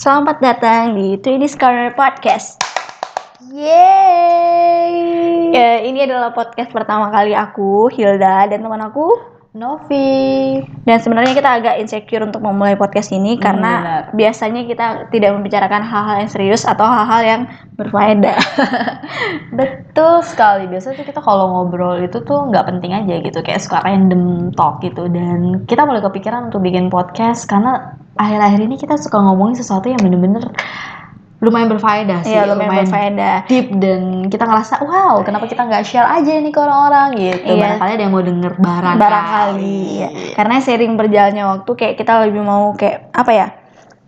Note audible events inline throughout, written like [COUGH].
Selamat datang di Twinnies Corner Podcast. Yeay! Ya, ini adalah podcast pertama kali aku, Hilda, dan teman aku, Novi. Dan sebenarnya kita agak insecure untuk memulai podcast ini Hmm, karena benar. biasanya kita tidak membicarakan hal-hal yang serius atau hal-hal yang berfaedah. [LAUGHS] Betul sekali. Biasanya tuh kita kalau ngobrol itu tuh nggak penting aja gitu, kayak suka random talk gitu. Dan kita mulai kepikiran untuk bikin podcast karena akhir-akhir ini kita suka ngomongin sesuatu yang bener-bener lumayan berfaedah sih, Iya, lumayan berfaedah. deep dan kita ngerasa wow kenapa kita nggak share aja ini ke orang-orang gitu. Iya. Barangkali ada yang mau denger barangkali. barangkali ya. karena sering berjalannya waktu kayak kita lebih mau kayak apa ya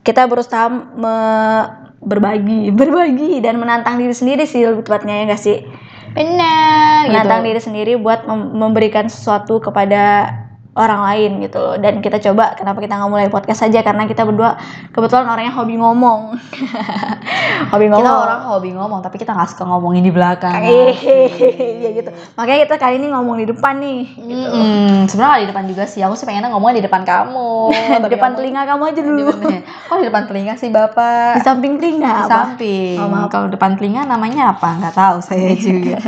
kita berusaha me- berbagi [LAUGHS] berbagi dan menantang diri sendiri sih lebih tepatnya ya nggak sih Benar. menantang gitu. diri sendiri buat mem- memberikan sesuatu kepada orang lain gitu loh dan kita coba kenapa kita nggak mulai podcast saja karena kita berdua kebetulan orangnya hobi ngomong [LAUGHS] hobi ngomong Kita orang hobi ngomong tapi kita nggak suka ngomongin di belakang. iya gitu makanya kita kali ini ngomong di depan nih gitu Mm, sebenarnya di depan juga sih. Aku sih pengennya ngomongnya di depan kamu. [LAUGHS] di depan kamu- telinga kamu aja dulu Oh di depan telinga sih bapak. di samping telinga Di apa? samping. Oh. Kalau depan telinga namanya apa? Nggak tahu saya [LAUGHS] juga.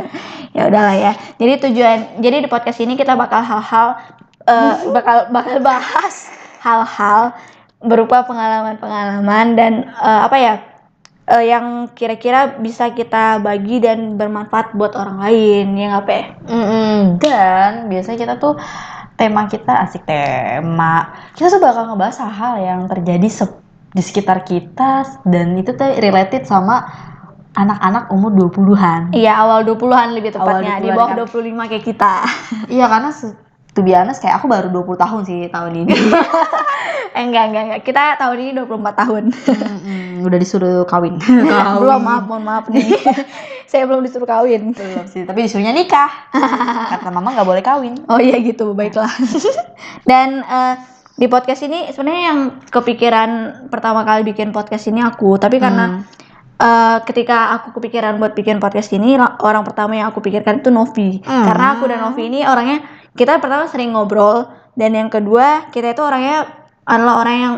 ya udahlah ya jadi tujuan jadi di podcast ini kita bakal hal-hal eh, bakal bakal bahas hal-hal berupa pengalaman-pengalaman dan eh, apa ya eh, yang kira-kira bisa kita bagi dan bermanfaat buat orang lain ya nggak Pe? Mm-mm. Dan biasanya kita tuh tema kita asik tema. Kita tuh bakal ngebahas hal-hal yang terjadi se- di sekitar kita dan itu tuh related sama anak-anak umur 20-an. Iya awal 20-an lebih tepatnya Awal di 20-an bawah 25 kayak kita Iya karena se- to be honest kayak aku baru 20 tahun sih tahun ini. [LAUGHS] eh enggak enggak enggak kita tahun ini 24 tahun Mm-mm, udah disuruh kawin. [LAUGHS] belum maaf mohon maaf nih [LAUGHS] saya belum disuruh kawin Belum sih, tapi disuruhnya nikah. Kata mama nggak boleh kawin. Oh iya gitu, baiklah. Dan eh, di podcast ini sebenarnya yang kepikiran pertama kali bikin podcast ini aku, tapi karena eh, ketika aku kepikiran buat bikin podcast ini, orang pertama yang aku pikirkan itu Novi. Hmm. Karena aku dan Novi ini orangnya kita pertama sering ngobrol dan yang kedua kita itu orangnya adalah orang yang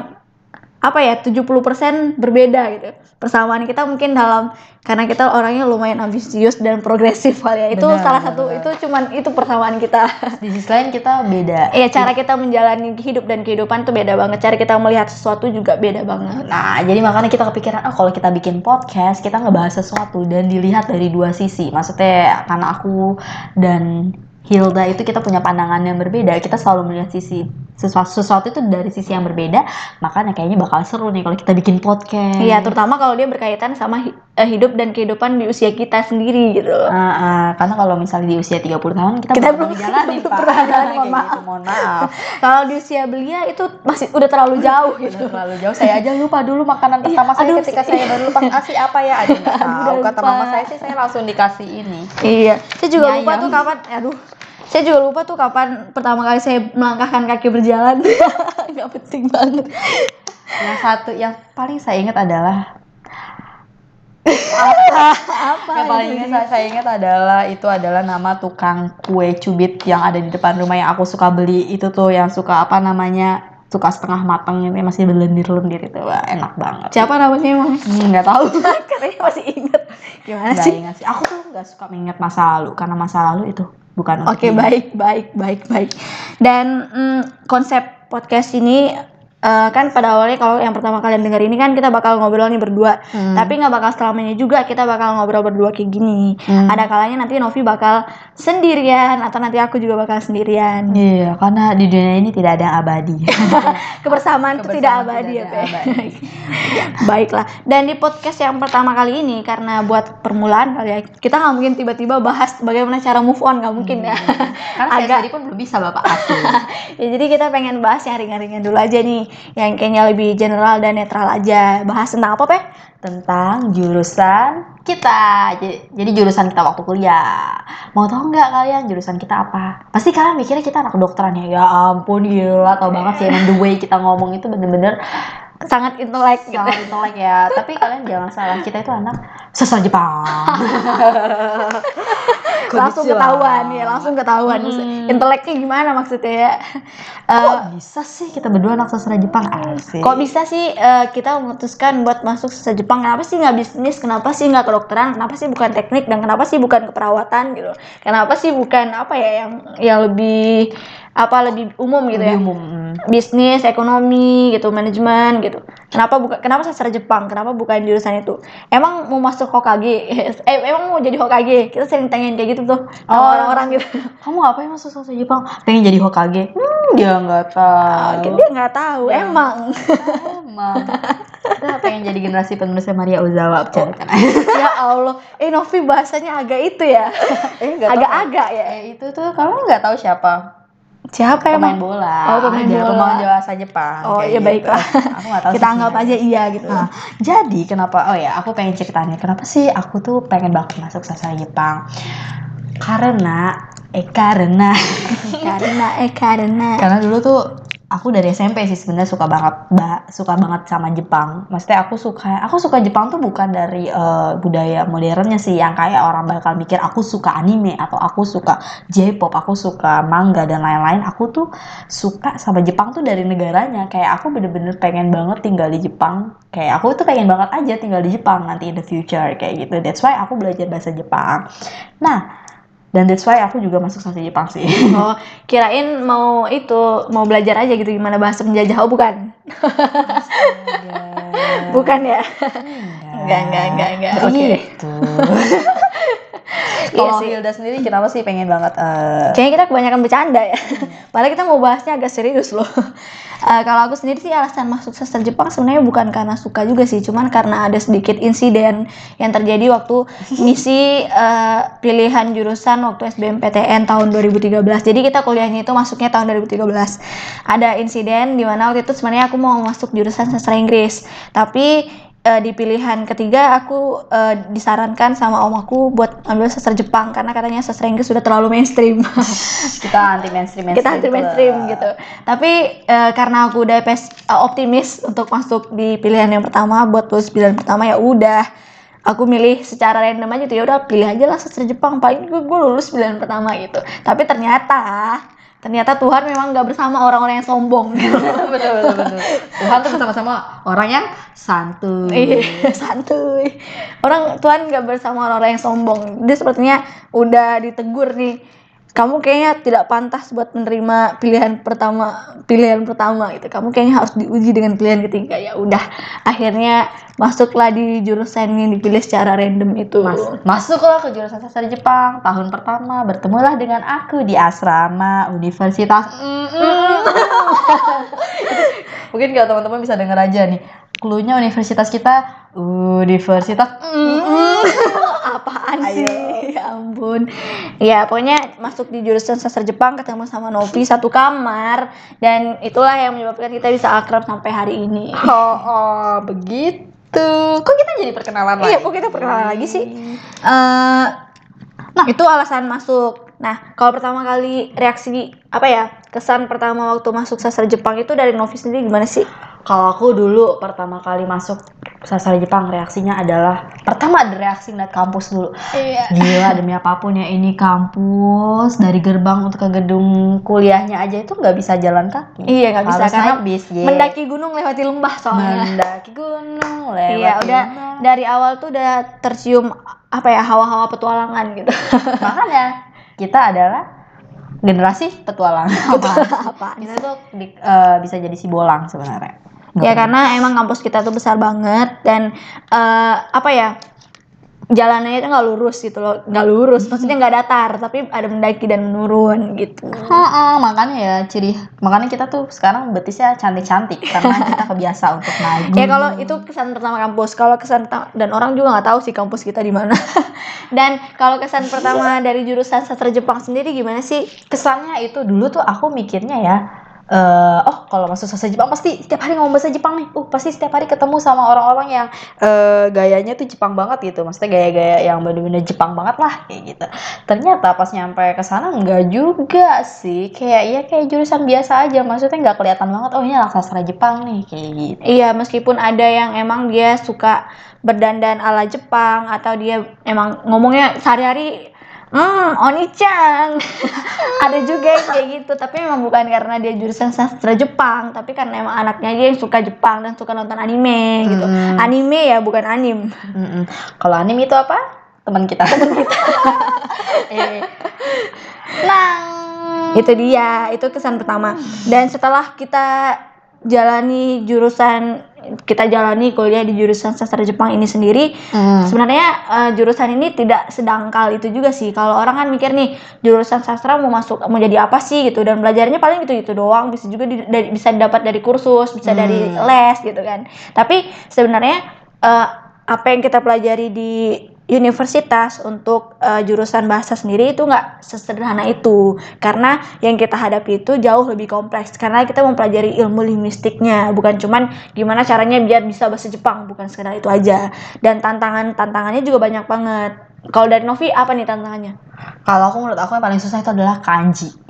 apa ya 70% berbeda gitu. Persamaan kita mungkin dalam karena kita orangnya lumayan ambisius dan progresif kali ya. Itu Benar, salah benar, satu benar. itu cuman itu persamaan kita. Di sisi lain kita beda. Iya cara kita menjalani hidup dan kehidupan tuh beda banget. Cara kita melihat sesuatu juga beda banget. Nah, jadi makanya kita kepikiran, oh kalau kita bikin podcast, kita ngebahas sesuatu dan dilihat dari dua sisi. Maksudnya karena aku dan Hilda itu kita punya pandangan yang berbeda. Kita selalu melihat sisi sesuatu, sesuatu itu dari sisi yang berbeda. Makanya kayaknya bakal seru nih kalau kita bikin podcast. Iya, terutama kalau dia berkaitan sama eh, hidup dan kehidupan di usia kita sendiri gitu. Ah, ah, karena kalau misalnya di usia 30 tahun kita, Kita [LAUGHS] belum Pak. pernah jalan, mohon Kayak maaf. gitu, mohon maaf. [LAUGHS] Kalau di usia belia itu masih udah terlalu jauh Udah gitu. terlalu jauh. Saya aja lupa dulu makanan pertama saya aduh, ketika saya baru lepas asi apa ya. Aduh, [LAUGHS] tahu. udah Kata lupa. mama saya sih saya langsung dikasih ini. Iya, saya juga Mie lupa tuh kapan. Aduh, saya juga lupa tuh kapan pertama kali saya melangkahkan kaki berjalan. [LAUGHS] Gak penting banget. Yang satu yang paling saya ingat adalah Apa? yang paling ingat saya, saya ingat adalah itu adalah nama tukang kue cubit yang ada di depan rumah yang aku suka beli itu tuh yang suka apa namanya suka setengah matang ini masih berlendir-lendir itu Wah, enak banget Siapa namanya emang? Hmm, nggak tahu [LAUGHS] Katanya masih inget. Gimana nggak sih? ingat sih aku tuh nggak suka mengingat masa lalu karena masa lalu itu bukan Oke diingat. baik baik baik baik. Dan mm, konsep podcast ini eh, kan pada awalnya kalau yang pertama kalian dengar ini kan kita bakal ngobrol nih berdua. Hmm. Tapi nggak bakal selamanya juga kita bakal ngobrol berdua kayak gini. Hmm. Ada kalanya nanti Novi bakal sendirian atau nanti aku juga bakal sendirian. Iya, karena di dunia ini tidak ada yang abadi. [LAUGHS] Kebersamaan itu tidak abadi ya, tidak ada abadi. [LAUGHS] Baiklah. Dan di podcast yang pertama kali ini karena buat permulaan kali ya, kita nggak mungkin tiba-tiba bahas bagaimana cara move on nggak mungkin ya. Karena saya Agak- sendiri pun belum bisa bapak asli. [LAUGHS] ya jadi kita pengen bahas yang ringan-ringan dulu aja nih, yang kayaknya lebih general dan netral aja. Bahas tentang apa, Pe? tentang jurusan kita. Jadi, jadi jurusan kita waktu kuliah. Mau tahu nggak kalian jurusan kita apa? Pasti kalian mikirnya kita anak kedokteran ya. Ya ampun gila, tau banget sih emang the way kita ngomong itu bener-bener Sangat intelek gitu. sangat intelek ya. Tapi kalian jangan salah, kita itu anak sastra Jepang. [LAUGHS] langsung Konnichiwa. ketahuan ya langsung ketahuan. Hmm. inteleknya gimana maksudnya ya? Eh, Kok bisa sih kita berdua anak sastra Jepang? Asik. kok bisa sih eh, kita memutuskan buat masuk sastra Jepang? Kenapa sih nggak bisnis? Kenapa sih nggak kedokteran? Kenapa sih bukan teknik? Dan kenapa sih bukan keperawatan gitu? Kenapa sih bukan apa ya yang yang lebih apa lebih umum gitu ya Lebih umum. Hmm. bisnis, ekonomi gitu, manajemen gitu. Kenapa bukan kenapa sastra Jepang? Kenapa bukan jurusan itu? Emang mau masuk Hokage? [LAUGHS] Eh emang mau jadi Hokage? Kita sering tanyain kayak gitu tuh Oh. orang-orang gitu. [LAUGHS] Kamu ngapain masuk sastra Jepang? Pengen jadi Hokage? Hmm, dia nggak tahu. Mungkin dia nggak tahu. Emang. Emang. Kita [LAUGHS] pengen jadi generasi penulisnya Maria Ozawa. Bercanda. ya Allah. Eh Novi bahasanya agak itu ya. eh, tahu. Agak-agak ya. Eh, itu tuh kamu nggak tahu siapa? Siapa Pemain emang? bola. Oh, pemain Dia bola. pemain bahasa Jepang. Oh iya gitu. baiklah. Aku nggak tahu. [LAUGHS] Kita anggap aja iya gitu. Nah, jadi kenapa? Oh ya, aku pengen ceritanya. Kenapa sih aku tuh pengen banget masuk sastra Jepang? Karena, eh karena, [LAUGHS] karena eh karena. karena dulu tuh aku dari SMP sih sebenarnya suka banget, ba- suka banget sama Jepang. Maksudnya aku suka, aku suka Jepang tuh bukan dari eh, budaya modernnya sih, yang kayak orang bakal mikir aku suka anime atau aku suka J-pop, aku suka manga dan lain-lain. Aku tuh suka sama Jepang tuh dari negaranya. Kayak aku bener-bener pengen banget tinggal di Jepang. Kayak aku tuh pengen banget aja tinggal di Jepang nanti in the future kayak gitu. That's why aku belajar bahasa Jepang. Nah, dan that's why aku juga masuk sastra Jepang sih. [LAUGHS] Oh, [LAUGHS] kirain mau itu mau belajar aja gitu gimana bahasa penjajah. Oh, bukan. [LAUGHS] Bukan ya? Enggak, enggak, enggak, enggak. Oke. Gitu. Iya Kalau sih. Hilda sendiri kenapa sih pengen banget eh, Kayaknya kita kebanyakan bercanda ya. Padahal kita mau bahasnya agak serius loh. [LAUGHS] Eh, kalau aku sendiri sih alasan masuk sastra Jepang sebenarnya bukan karena suka juga sih, cuman karena ada sedikit insiden yang terjadi waktu [LAUGHS] misi eh, pilihan jurusan waktu SBMPTN tahun 2013. Jadi kita kuliahnya itu masuknya tahun 2013. Ada insiden di mana waktu itu sebenarnya aku mau masuk jurusan sastra Inggris, tapi eh, di pilihan ketiga aku eh, disarankan sama om aku buat ambil sastra Jepang karena katanya sastra Inggris sudah terlalu mainstream. [LAUGHS] kita anti mainstream kita anti mainstream gitu. Tapi eh, karena aku udah pes, eh, optimis untuk masuk di pilihan yang pertama buat lulus pilihan pertama ya udah aku milih secara random aja tuh ya udah pilih aja lah sastra Jepang paling gue, gue lulus pilihan pertama gitu. Tapi ternyata ternyata Tuhan memang nggak bersama orang-orang yang sombong. [LAUGHS] betul betul betul. Tuhan tuh bersama-sama orang yang santuy. Iya, [LAUGHS] santuy. Orang Tuhan nggak bersama orang-orang yang sombong. Dia sepertinya udah ditegur nih. Kamu kayaknya tidak pantas buat menerima pilihan pertama, pilihan pertama gitu. Kamu kayaknya harus diuji dengan pilihan ketiga. Ya udah, akhirnya masuklah di jurusan yang dipilih secara random itu. Mas, masuklah ke jurusan sastra Jepang tahun pertama bertemulah dengan aku di asrama Universitas [LAUGHS] mungkin kalau teman-teman bisa denger aja nih cluenya universitas kita Universitas [LAUGHS] Apaan sih? Ya ampun. Ya, pokoknya masuk di jurusan sastra Jepang ketemu sama Novi satu kamar dan itulah yang menyebabkan kita bisa akrab sampai hari ini. [LAUGHS] oh, oh begitu kok kita jadi perkenalan Iya, kok kita perkenalan lagi sih? Eh, nah, itu alasan masuk. Nah, kalau pertama kali reaksi apa ya? Kesan pertama waktu masuk sastra Jepang itu dari Novi sendiri gimana sih? Kalau aku dulu pertama kali masuk sastra Jepang reaksinya adalah pertama ada reaksi ngeliat kampus dulu. Iya. Gila demi apa pun ya ini kampus dari gerbang untuk ke gedung kuliahnya aja itu nggak bisa jalan kaki. Iya, nggak bisa karena bis. yeah. Mendaki gunung lewati lembah soalnya. Mendaki gunung lewat. Iya, udah lembah. dari awal tuh udah tercium apa ya hawa-hawa petualangan gitu. [LAUGHS] Makanya kita adalah generasi petualang. Apaan kita tuh di- eh, bisa jadi si bolang sebenarnya. Ya karena emang kampus kita tuh besar banget dan eh, apa ya jalannya itu nggak lurus gitu loh, nggak lurus, maksudnya nggak datar, tapi ada mendaki dan menurun gitu. Ha-ha, makanya ya ciri makanya kita tuh sekarang betisnya cantik-cantik karena kita [LAUGHS] kebiasa untuk naik. Ya kalau itu kesan pertama kampus, kalau kesan dan orang juga nggak tahu sih kampus kita di mana. [LAUGHS] dan kalau kesan pertama dari jurusan sastra Jepang sendiri gimana sih? kesannya itu dulu tuh aku mikirnya ya eh oh kalau masuk sastra Jepang pasti setiap hari ngomong bahasa Jepang nih. Uh pasti setiap hari ketemu sama orang-orang yang eh gayanya tuh Jepang banget gitu. Maksudnya gaya-gaya yang bener-bener Jepang banget lah kayak gitu. Ternyata pas nyampe ke sana enggak juga sih. Kayak ya kayak jurusan biasa aja. Maksudnya nggak kelihatan banget oh ini anak sastra Jepang nih kayak gitu. Iya, meskipun ada yang emang dia suka berdandan ala Jepang atau dia emang ngomongnya sehari-hari hmm Oni-chan [LAUGHS] ada juga yang kayak gitu tapi memang bukan karena dia jurusan sastra Jepang tapi karena emang anaknya dia yang suka Jepang dan suka nonton anime gitu Hmm. anime ya bukan anim Mm-mm. Kalau anime itu apa? Teman kita. [LAUGHS] Teman kita. [LAUGHS] Eh. Nang. Itu dia, itu kesan pertama. Dan setelah kita jalani jurusan kita jalani kuliah di jurusan sastra Jepang ini sendiri, sebenarnya eh, jurusan ini tidak sedangkal itu juga sih. Kalau orang kan mikir nih jurusan sastra mau masuk mau jadi apa sih gitu. Dan belajarnya paling gitu-gitu doang, bisa juga di- dari- bisa dapat dari kursus, bisa dari les gitu kan. Tapi sebenarnya eh, apa yang kita pelajari di universitas untuk eh, jurusan bahasa sendiri itu nggak sesederhana itu. Karena yang kita hadapi itu jauh lebih kompleks. Karena kita mempelajari ilmu linguistiknya. Bukan cuman gimana caranya biar bisa bahasa Jepang. Bukan sekedar itu aja. Dan tantangan tantangannya juga banyak banget. Kalau dari Novi apa nih tantangannya? Kalau aku menurut aku yang paling susah itu adalah kanji.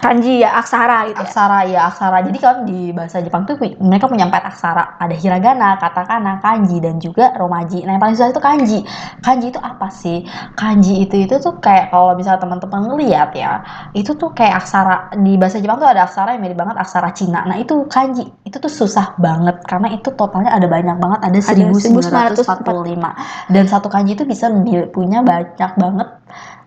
Kanji ya aksara gitu ya Aksara ya aksara. Jadi kan di bahasa Jepang tuh mereka punya empat aksara. Ada hiragana, katakana, kanji dan juga romaji. Nah yang paling susah itu kanji. Kanji itu apa sih? Kanji itu itu tuh kayak kalau misalnya teman-teman ngeliat ya, itu tuh kayak aksara di bahasa Jepang tuh ada aksara yang mirip banget aksara Cina. Nah itu kanji itu tuh susah banget karena itu totalnya ada banyak banget ada 1945 dan satu kanji itu bisa punya banyak banget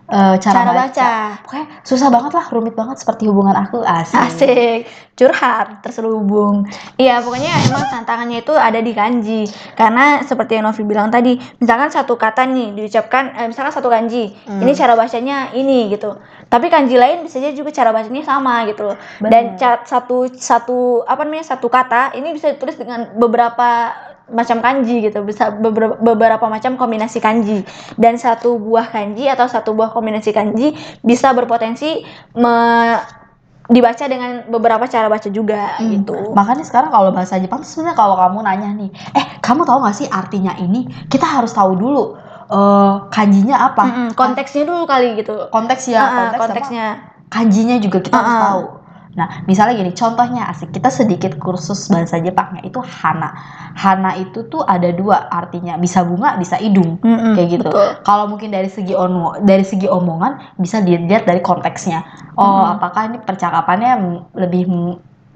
eh, cara, cara baca. baca Pokoknya susah banget lah, rumit banget seperti hubungan aku asik. Asik, curhat, terselubung. Iya, pokoknya emang tantangannya itu ada di kanji. Karena seperti yang Novi bilang tadi, misalkan satu kata nih diucapkan, eh, misalkan satu kanji, Hmm. ini cara bacanya ini gitu. Tapi kanji lain bisa jadi juga cara bacanya sama gitu loh. Dan ca- satu satu apa namanya satu kata ini bisa ditulis dengan beberapa macam kanji gitu bisa beberapa, beberapa macam kombinasi kanji dan satu buah kanji atau satu buah kombinasi kanji bisa berpotensi me- dibaca dengan beberapa cara baca juga Hmm. gitu. Makanya sekarang kalau bahasa Jepang sebenarnya kalau kamu nanya nih, eh kamu tahu nggak sih artinya ini? Kita harus tahu dulu eh kanjinya apa. Mm-mm, konteksnya dulu kali gitu. Konteks ya, Ah, ah, konteks konteksnya. kanjinya juga kita harus Ah, ah. tahu. Nah, misalnya gini, contohnya asik, kita sedikit kursus bahasa Jepang yaitu hana. Hana itu tuh ada dua artinya, bisa bunga, bisa hidung. Mm-mm, kayak gitu. Kalau mungkin dari segi ono, dari segi omongan bisa dilihat dari konteksnya. Oh, Hmm. apakah ini percakapannya lebih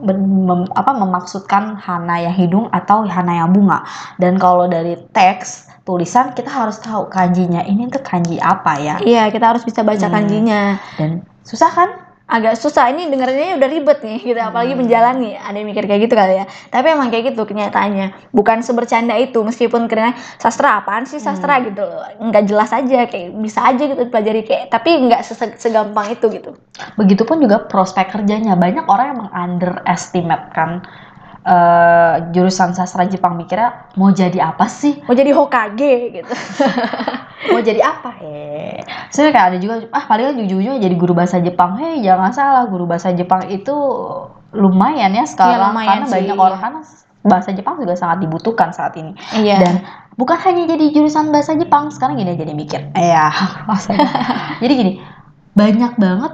mem- apa memaksudkan hana yang hidung atau hana yang bunga. Dan kalau dari teks tulisan kita harus tahu kanjinya ini tuh kanji apa ya. Iya, kita harus bisa baca Hmm. kanjinya. Dan susah kan? Agak susah ini dengarnya udah ribet nih gitu, apalagi Hmm. menjalani. Ada yang mikir kayak gitu kali ya. Tapi emang kayak gitu kenyataannya. Bukan sebercanda itu, meskipun kira sastra apaan sih sastra Hmm. gitu. Nggak jelas aja kayak bisa aja gitu dipelajari kayak tapi nggak segampang itu gitu. Begitupun juga prospek kerjanya. Banyak orang yang meng-underestimate kan eh, jurusan sastra Jepang mikirnya mau jadi apa sih? Mau jadi Hokage gitu. [LAUGHS] mau jadi apa he sebenarnya kayak ada juga ah paling ujung-ujungnya jadi guru bahasa Jepang hei jangan salah guru bahasa Jepang itu lumayan ya sekarang Iya, lumayan karena sih. banyak orang karena bahasa Jepang juga sangat dibutuhkan saat ini Iya. dan bukan hanya jadi jurusan bahasa Jepang sekarang gini jadi mikir iya [LAUGHS] jadi gini banyak banget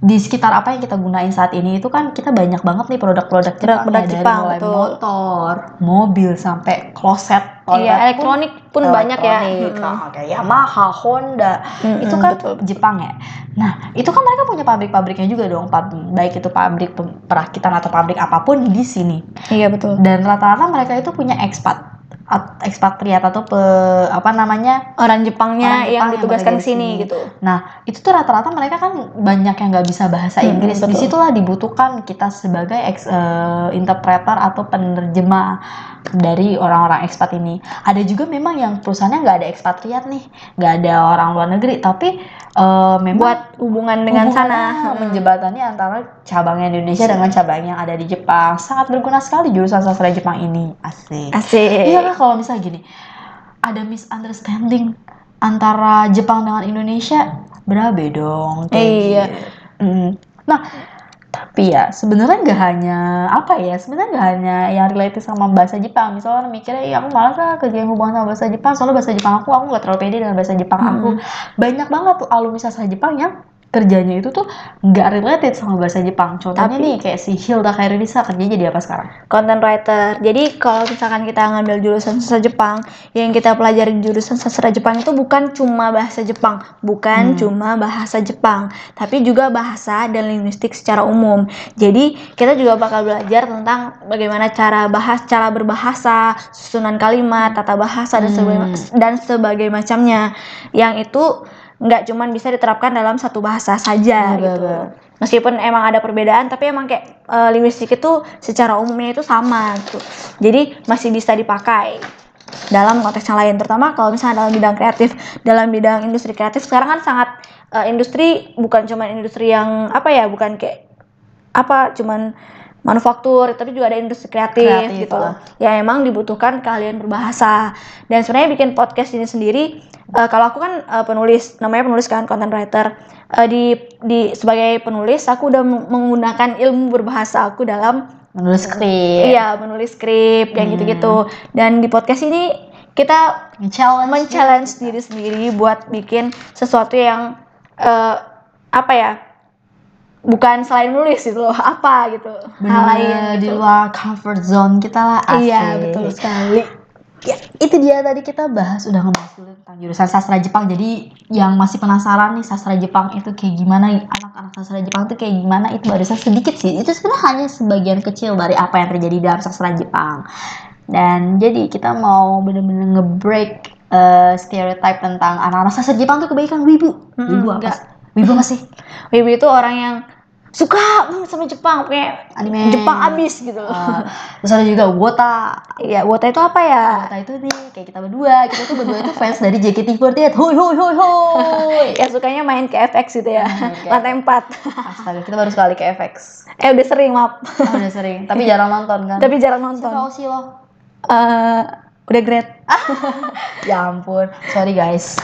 di sekitar apa yang kita gunain saat ini itu kan kita banyak banget nih produk-produk Jepang Produk ya, dari Jepang, mulai betul. motor, mobil sampai kloset, toilet Iya, pun elektronik pun banyak ya. elektronik, Mm-mm. nah, kayak Yamaha, Honda, Mm-mm, itu kan betul. Jepang ya. Nah, itu kan mereka punya pabrik-pabriknya juga dong, baik itu pabrik perakitan atau pabrik apa pun di sini. Iya betul. Dan rata-rata mereka itu punya ekspat, at- ekspatriat atau pe, apa namanya? Orang Jepangnya Orang Jepang yang ditugaskan ke sini gitu. Nah, itu tuh rata-rata mereka kan banyak yang nggak bisa bahasa Mm-mm, Inggris. betul. Di situlah dibutuhkan kita sebagai ex, eh, interpreter atau penerjemah dari orang-orang ekspat ini. Ada juga memang yang perusahaannya nggak ada ekspatriat nih, nggak ada orang luar negeri, tapi eh, memang Buat hubungan dengan sana. menjembatani antara cabangnya Indonesia dengan cabang yang ada di Jepang. Sangat berguna sekali jurusan sastra Jepang ini. Asik. Asik. Iya kan kalau misalnya gini, ada misunderstanding antara Jepang dengan Indonesia, berabe dong. kayak Iya. gitu. Mm. Nah, tapi ya sebenarnya nggak hanya apa ya, sebenarnya nggak hanya yang related sama bahasa Jepang. Misalnya orang mikirnya, ya aku malas lah kerja yang hubungan sama bahasa Jepang, soalnya bahasa Jepang aku, aku nggak terlalu pede dengan bahasa Jepang aku. Hmm. Banyak banget tuh alumni sastra Jepang yang kerjanya itu tuh nggak related sama bahasa Jepang. Contohnya Tapi- nih kayak si Hilda Khairunisa kerjanya jadi apa sekarang? content writer. Jadi kalau misalkan kita ngambil jurusan sastra Jepang, yang kita pelajari jurusan sastra Jepang itu bukan cuma bahasa Jepang, bukan cuma bahasa Jepang, tapi juga bahasa dan linguistik secara umum. Jadi kita juga bakal belajar tentang bagaimana cara bahas, cara berbahasa, susunan kalimat, tata bahasa dan sebagainya dan sebagai macamnya. Yang itu nggak cuman bisa diterapkan dalam satu bahasa saja Betul, gitu. betul. meskipun emang ada perbedaan tapi emang kayak eh, linguistik itu secara umumnya itu sama gitu. Jadi masih bisa dipakai dalam konteks yang lain. Terutama kalau misalnya dalam bidang kreatif. Dalam bidang industri kreatif sekarang kan sangat eh, industri bukan cuma industri yang apa ya bukan kayak apa cuman manufaktur tapi juga ada industri kreatif, Kreatif, gitu loh ah. ya emang dibutuhkan keahlian berbahasa dan sebenarnya bikin podcast ini sendiri eh, kalau aku kan eh, penulis namanya penulis kan content writer Eh, di di sebagai penulis aku udah meng- menggunakan ilmu berbahasa aku dalam Menulis skrip. iya menulis skrip yang Hmm. gitu-gitu dan di podcast ini kita Challenge. men-challenge diri sendiri buat bikin sesuatu yang eh, apa ya bukan selain nulis gitu loh apa gitu hal lain Bener, di gitu. luar comfort zone kita lah asik. iya betul sekali Ya, itu dia tadi kita bahas udah ngebahas dulu tentang jurusan sastra Jepang. Jadi yang masih penasaran nih sastra Jepang itu kayak gimana, anak-anak sastra Jepang itu kayak gimana, itu barusan sedikit sih. Itu sebenarnya hanya sebagian kecil dari apa yang terjadi dalam sastra Jepang. Dan jadi kita mau bener-bener nge-break eh, stereotype tentang anak-anak sastra Jepang tuh kebaikan wibu. Wibu apa? enggak. Wibu sih? Wibi itu orang yang suka banget sama Jepang kayak Anime. Jepang abis gitu loh Eh, terus ada juga Wota. Iya, Wota itu apa ya? Wota itu nih kayak kita berdua, kita tuh berdua itu fans dari JKT48. Hoi hoi hoi hoi. [LAUGHS] yang sukanya main ke FX gitu ya, ke lantai 4 Astaga, kita baru sekali ke FX. Eh udah sering maaf, Oh, udah sering, tapi jarang nonton kan. tapi jarang nonton. Siapa sih lo? Eh, udah great. [LAUGHS] Ya ampun, sorry guys.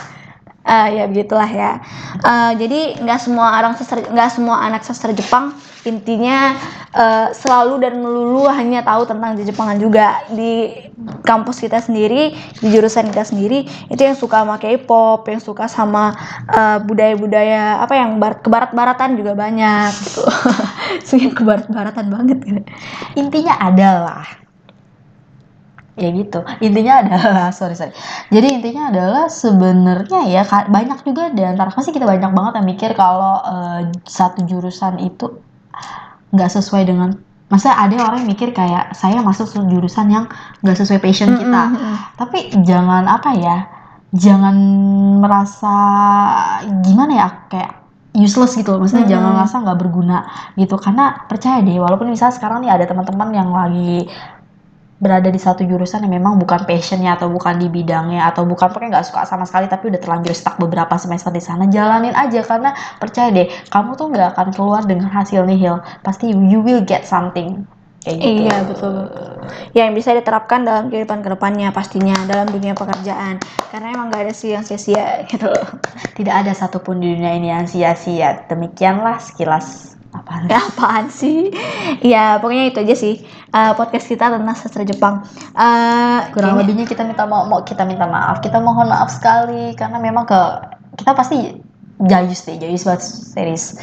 Eh, ya begitulah ya. Eh, jadi nggak semua orang nggak semua anak sastra Jepang intinya eh, selalu dan melulu hanya tahu tentang Jepangan juga di kampus kita sendiri, di jurusan kita sendiri itu yang suka sama K-pop, yang suka sama eh, budaya-budaya apa yang barat kebarat-baratan juga banyak gitu. [LAUGHS] Sungguh kebarat-baratan banget gitu. Intinya adalah ya gitu. Intinya adalah [LAUGHS] sorry sorry. Jadi intinya adalah sebenarnya ya banyak juga di antara pasti kita banyak banget yang mikir kalau eh, satu jurusan itu nggak sesuai dengan masa ada orang yang mikir kayak saya masuk su- jurusan yang nggak sesuai passion kita. tapi jangan apa ya jangan merasa gimana ya kayak useless gitu loh. Maksudnya Mm-mm. jangan merasa nggak berguna gitu. Karena percaya deh walaupun misalnya sekarang nih ada teman-teman yang lagi berada di satu jurusan yang memang bukan passionnya atau bukan di bidangnya atau bukan pokoknya nggak suka sama sekali tapi udah terlanjur stuck beberapa semester di sana jalanin aja karena percaya deh kamu tuh nggak akan keluar dengan hasil nihil pasti you will get something kayak gitu Iya betul. Yang bisa diterapkan dalam kehidupan ke depannya pastinya dalam dunia pekerjaan. Karena emang gak ada sih yang sia-sia gitu. tidak ada satupun di dunia ini yang sia-sia demikianlah sekilas apa Ya [LAUGHS] apaan sih? Ya pokoknya itu aja sih eh, podcast kita tentang sastra Jepang. Eh, kurang lebihnya kita minta mau, mau kita minta maaf kita mohon maaf sekali karena memang ke kita pasti jayus deh jayus buat series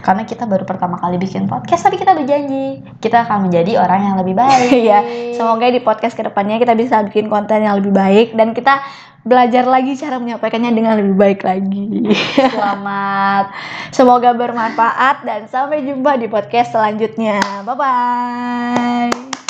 karena kita baru pertama kali bikin podcast tapi kita berjanji kita akan menjadi orang yang lebih baik [LAUGHS] ya semoga di podcast ke depannya kita bisa bikin konten yang lebih baik dan kita belajar lagi cara menyampaikannya dengan lebih baik lagi. [LAUGHS] selamat Semoga bermanfaat dan sampai jumpa di podcast selanjutnya. Bye bye.